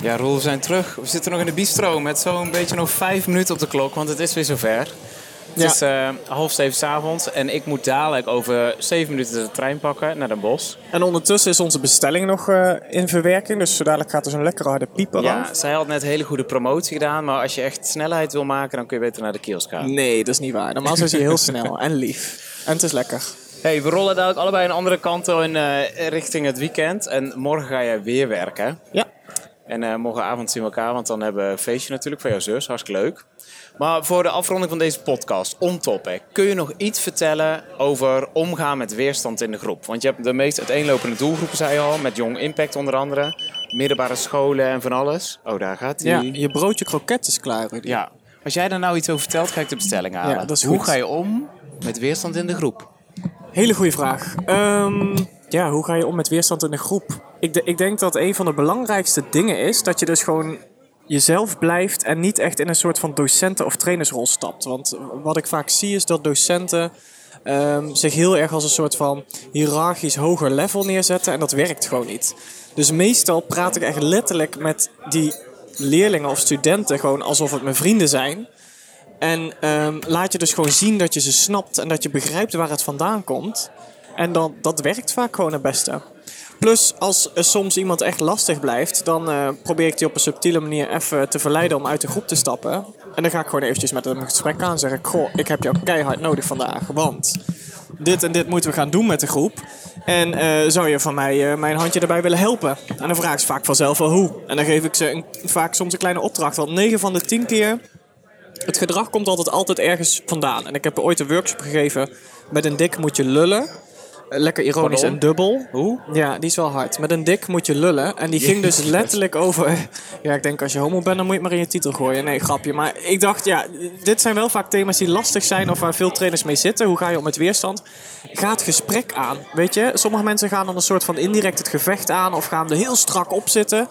A: Ja, Roel, we zijn terug. We zitten nog in de bistro met zo'n beetje nog vijf minuten op de klok, want het is weer zover. Het
B: Ja.
A: is eh, half zeven 's avonds en ik moet dadelijk over zeven minuten de trein pakken naar Den Bosch.
B: En ondertussen is onze bestelling nog eh, in verwerking. Dus zo dadelijk gaat er zo'n lekkere harde pieper
A: Ja,
B: af.
A: zij had net hele goede promotie gedaan, maar als je echt snelheid wil maken, dan kun je beter naar de kiosk gaan.
B: Nee, dat is niet waar. Normaal is hij heel snel en lief. En het is lekker.
A: Hey, we rollen dadelijk allebei een andere kant in, eh, richting het weekend. En morgen ga je weer werken.
B: Ja.
A: En morgenavond zien we elkaar, want dan hebben we een feestje natuurlijk van jouw zus. Hartstikke leuk. Maar voor de afronding van deze podcast, on topic, kun je nog iets vertellen over omgaan met weerstand in de groep? Want je hebt de meest uiteenlopende doelgroepen, zei je al, met Jong Impact onder andere. Middelbare scholen en van alles. Oh, daar gaat hij.
B: ja. Je broodje kroket is klaar, Rudy.
A: Ja. Als jij daar nou iets over vertelt, ga ik de bestelling halen.
B: Ja, dat is
A: Hoe
B: goed.
A: ga je om met weerstand in de groep?
B: Hele goede vraag. Ehm, ja, hoe ga je om met weerstand in de groep? Ik, de- ik denk dat een van de belangrijkste dingen is dat je dus gewoon jezelf blijft en niet echt in een soort van docenten- of trainersrol stapt. Want wat ik vaak zie is dat docenten ehm, zich heel erg als een soort van hiërarchisch hoger level neerzetten en dat werkt gewoon niet. Dus meestal praat ik echt letterlijk met die leerlingen of studenten gewoon alsof het mijn vrienden zijn. En ehm, laat je dus gewoon zien dat je ze snapt en dat je begrijpt waar het vandaan komt. En dan, dat werkt vaak gewoon het beste. Plus, als er soms iemand echt lastig blijft, dan eh, probeer ik die op een subtiele manier even te verleiden om uit de groep te stappen. En dan ga ik gewoon eventjes met hem gesprek aan en zeg ik, goh, ik heb jou keihard nodig vandaag, want dit en dit moeten we gaan doen met de groep. En eh, zou je van mij eh, mijn handje erbij willen helpen? En dan vragen ze vaak vanzelf wel hoe. En dan geef ik ze een, vaak soms een kleine opdracht, want 9 van de 10 keer Het gedrag komt altijd, altijd ergens vandaan. En ik heb ooit een workshop gegeven. Met een dik moet je lullen. Eh, Lekker ironisch
A: Pardon?
B: en dubbel.
A: Hoe?
B: Ja, die is wel hard. Met een dik moet je lullen. En die ging dus letterlijk over... Ja, ik denk als je homo bent, dan moet je het maar in je titel gooien. Nee, grapje. Maar ik dacht, ja, dit zijn wel vaak thema's die lastig zijn... of waar veel trainers mee zitten. Hoe ga je om met weerstand? Ga het gesprek aan, weet je? Sommige mensen gaan dan een soort van indirect het gevecht aan... of gaan er heel strak op zitten...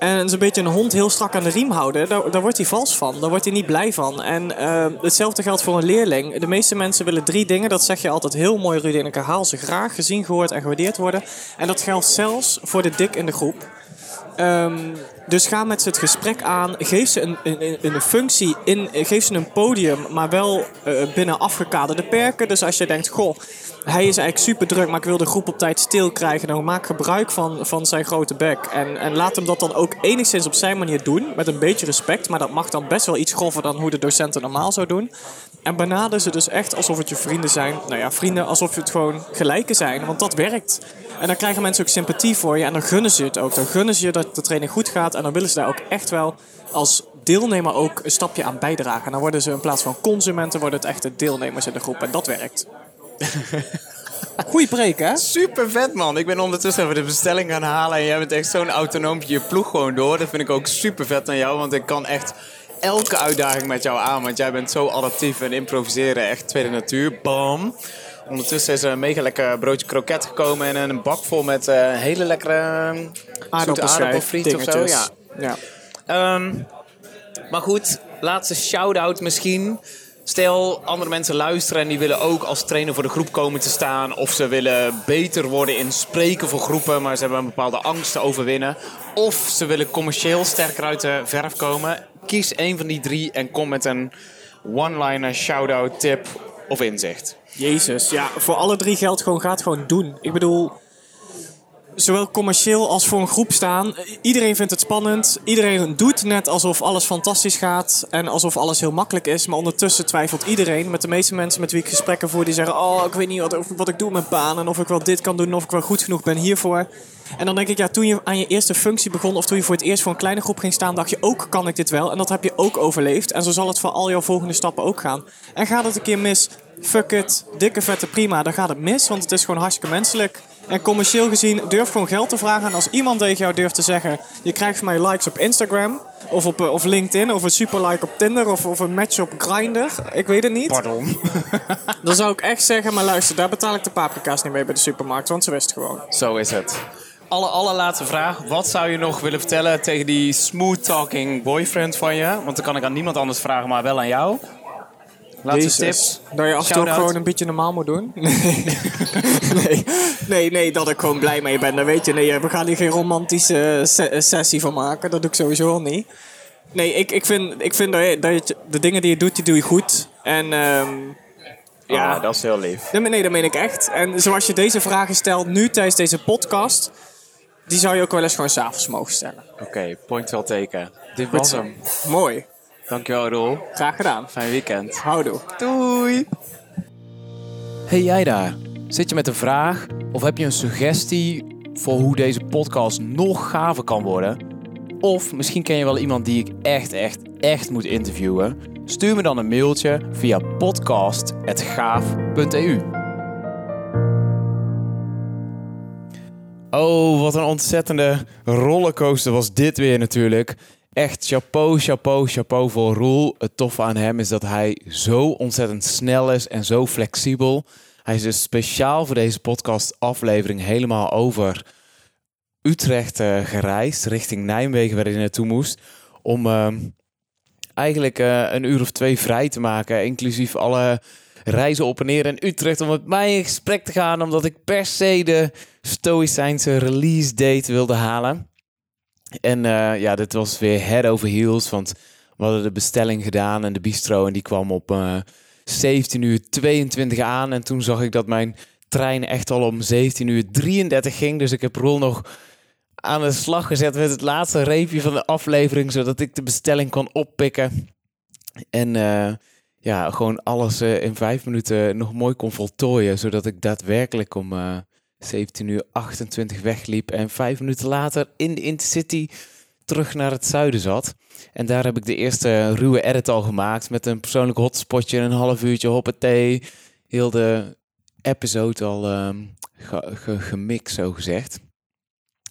B: En zo'n beetje een hond heel strak aan de riem houden, daar, daar wordt hij vals van. Daar wordt hij niet blij van. En eh, hetzelfde geldt voor een leerling. De meeste mensen willen drie dingen. Dat zeg je altijd heel mooi, Rudy. En ik herhaal ze graag. Gezien, gehoord en gewaardeerd worden. En dat geldt zelfs voor de dik in de groep. Ehm, dus ga met ze het gesprek aan. Geef ze een, een, een functie, in, geef ze een podium, maar wel eh, binnen afgekaderde perken. Dus als je denkt, goh, hij is eigenlijk super druk, maar ik wil de groep op tijd stil krijgen. Dan maak gebruik van, van zijn grote bek. En, en laat hem dat dan ook enigszins op zijn manier doen, met een beetje respect. Maar dat mag dan best wel iets grover dan hoe de docenten normaal zou doen. En benader ze dus echt alsof het je vrienden zijn. Nou ja, vrienden alsof het gewoon gelijken zijn, want dat werkt. En dan krijgen mensen ook sympathie voor je en dan gunnen ze het ook. Dan gunnen ze je dat de training goed gaat en dan willen ze daar ook echt wel als deelnemer ook een stapje aan bijdragen. En dan worden ze in plaats van consumenten, worden het echte deelnemers in de groep. En dat werkt. Goeie preek, hè?
A: Super vet man. Ik ben ondertussen even de bestelling gaan halen en jij bent echt zo'n autonoompje je ploeg gewoon door. Dat vind ik ook super vet aan jou, want ik kan echt elke uitdaging met jou aan. Want jij bent zo adaptief en improviseren echt tweede natuur. Bam. Ondertussen is er een mega lekker broodje kroket gekomen en een bak vol met eh, hele lekkere zoete aardappelfriet of zo. Ja.
B: ja.
A: Ehm, maar goed, laatste shout-out misschien. Stel, andere mensen luisteren en die willen ook als trainer voor de groep komen te staan. Of ze willen beter worden in spreken voor groepen, maar ze hebben een bepaalde angst te overwinnen. Of ze willen commercieel sterker uit de verf komen. Kies één van die drie en kom met een one-liner, shout-out, tip of inzicht.
B: Jezus, ja, voor alle drie geldt gewoon, ga het gewoon doen. Ik bedoel, zowel commercieel als voor een groep staan. Iedereen vindt het spannend. Iedereen doet net alsof alles fantastisch gaat en alsof alles heel makkelijk is. Maar ondertussen twijfelt iedereen. Met de meeste mensen met wie ik gesprekken voer, die zeggen: Oh, ik weet niet wat, wat ik doe met baan en of ik wel dit kan doen, of ik wel goed genoeg ben hiervoor. En dan denk ik, ja, toen je aan je eerste functie begon, of toen je voor het eerst voor een kleine groep ging staan, dacht je ook: kan ik dit wel? En dat heb je ook overleefd. En zo zal het voor al jouw volgende stappen ook gaan. En gaat het een keer mis? Fuck it, dikke vette prima, dan gaat het mis, want het is gewoon hartstikke menselijk. En commercieel gezien, durf gewoon geld te vragen. En als iemand tegen jou durft te zeggen: Je krijgt van mij likes op Instagram. Of op eh, of LinkedIn. Of een super like op Tinder. Of, of een match op Grindr. Ik weet het niet.
A: Pardon.
B: Dan zou ik echt zeggen: Maar luister, daar betaal ik de paprika's niet mee bij de supermarkt. Want ze wist gewoon.
A: Zo is het. Alle, allerlaatste vraag. Wat zou je nog willen vertellen tegen die smooth talking boyfriend van je? Want dan kan ik aan niemand anders vragen, maar wel aan jou. Laatste tips.
B: Dat je af en toe gewoon een beetje normaal moet doen. Nee. nee. nee, nee, dat ik gewoon blij mee ben. Dan weet je, nee, we gaan hier geen romantische se- sessie van maken. Dat doe ik sowieso al niet. Nee, ik, ik vind, ik vind dat, je, dat je, de dingen die je doet, die doe je goed. En ehm, ja,
A: Ah, dat is heel lief.
B: Nee, nee, dat meen ik echt. En zoals je deze vragen stelt nu tijdens deze podcast... die zou je ook wel eens gewoon s'avonds mogen stellen.
A: Oké, point wel teken. Dit was hem.
B: Mooi.
A: Dankjewel, Roel.
B: Graag gedaan.
A: Fijn weekend.
B: Houdoe.
A: Doei. Hey jij daar. Zit je met een vraag of heb je een suggestie voor hoe deze podcast nog gaver kan worden? Of misschien ken je wel iemand die ik echt, echt, echt moet interviewen? Stuur me dan een mailtje via podcast.gaaf.eu. Oh, wat een ontzettende rollercoaster was dit weer natuurlijk. Echt chapeau, chapeau, chapeau voor Roel. Het toffe aan hem is dat hij zo ontzettend snel is en zo flexibel. Hij is dus speciaal voor deze podcast aflevering helemaal over Utrecht eh, gereisd, richting Nijmegen waar hij naartoe moest. Om ehm, eigenlijk eh, een uur of twee vrij te maken, inclusief alle reizen op en neer in Utrecht om met mij in gesprek te gaan, omdat ik per se de Stoïcijnse release date wilde halen. En eh, ja, dit was weer head over heels, want we hadden de bestelling gedaan en de bistro en die kwam op eh 17 uur 22 aan. En toen zag ik dat mijn trein echt al om 17 uur 33 ging. Dus ik heb Roel nog aan de slag gezet met het laatste reepje van de aflevering, zodat ik de bestelling kon oppikken. En eh, ja, gewoon alles in vijf minuten nog mooi kon voltooien, zodat ik daadwerkelijk om 17 uur 28 wegliep en vijf minuten later in de Intercity terug naar het zuiden zat. En daar heb ik de eerste ruwe edit al gemaakt met een persoonlijk hotspotje, een half uurtje hoppatee. Heel de episode al ge- gemixt, zo gezegd.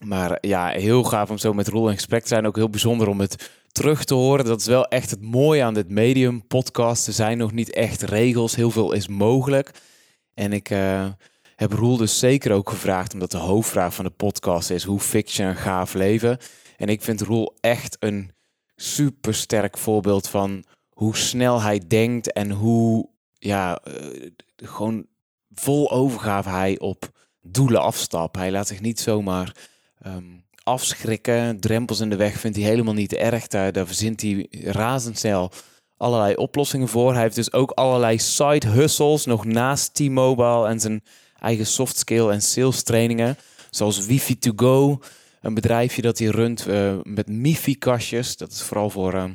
A: Maar ja, heel gaaf om zo met Roel in gesprek te zijn. Ook heel bijzonder om het terug te horen. Dat is wel echt het mooie aan dit medium podcast. Er zijn nog niet echt regels. Heel veel is mogelijk. En ik eh, heb Roel dus zeker ook gevraagd, omdat de hoofdvraag van de podcast is: hoe je een gaaf leven? En ik vind Roel echt een supersterk voorbeeld van hoe snel hij denkt en hoe ja, eh, gewoon vol overgave hij op doelen afstapt. Hij laat zich niet zomaar ehm, afschrikken. Drempels in de weg vindt hij helemaal niet erg. Daar, daar verzint hij razendsnel allerlei oplossingen voor. Hij heeft dus ook allerlei side hustles nog naast T-Mobile en zijn eigen soft skill en sales trainingen. Zoals Wifi to go, een bedrijfje dat hij runt eh, met Mifi-kastjes. Dat is vooral voor eh,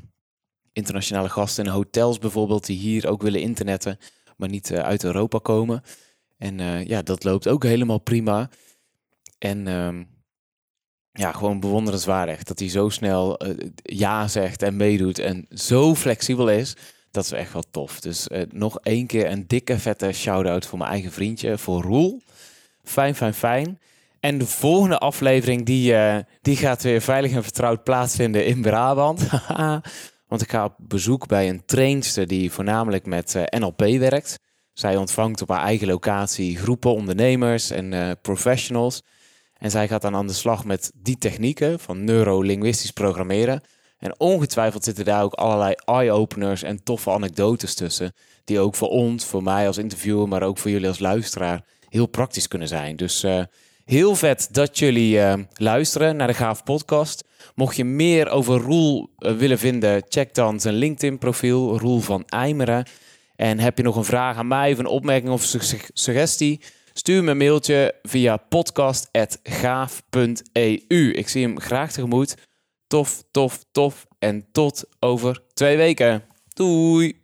A: internationale gasten in hotels bijvoorbeeld die hier ook willen internetten, maar niet eh, uit Europa komen. En ja, dat loopt ook helemaal prima. En ehm, ja, gewoon bewonderenswaardig dat hij zo snel ja zegt en meedoet en zo flexibel is. Dat is echt wel tof. Dus eh, nog één keer een dikke vette shout-out voor mijn eigen vriendje, voor Roel. Fijn, fijn, fijn. En de volgende aflevering die, eh, die gaat weer veilig en vertrouwd plaatsvinden in Brabant. Want ik ga op bezoek bij een trainster die voornamelijk met eh, NLP werkt. Zij ontvangt op haar eigen locatie groepen ondernemers en professionals. En zij gaat dan aan de slag met die technieken van neurolinguistisch programmeren. En ongetwijfeld zitten daar ook allerlei eye-openers en toffe anekdotes tussen. Die ook voor ons, voor mij als interviewer, maar ook voor jullie als luisteraar heel praktisch kunnen zijn. Dus eh, heel vet dat jullie eh, luisteren naar de Gaaf Podcast. Mocht je meer over Roel eh, willen vinden, check dan zijn LinkedIn-profiel, Roel van Eimeren. En heb je nog een vraag aan mij of een opmerking of sug- suggestie? Stuur me een mailtje via podcast.gaaf.eu. Ik zie hem graag tegemoet. Tof, tof, tof. En tot over twee weken. Doei!